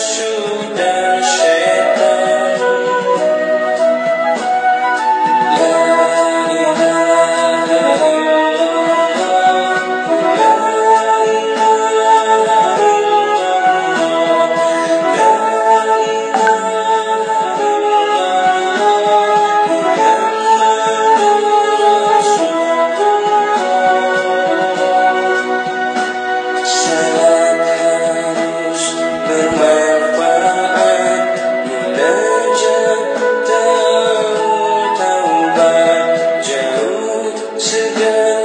nafsu together.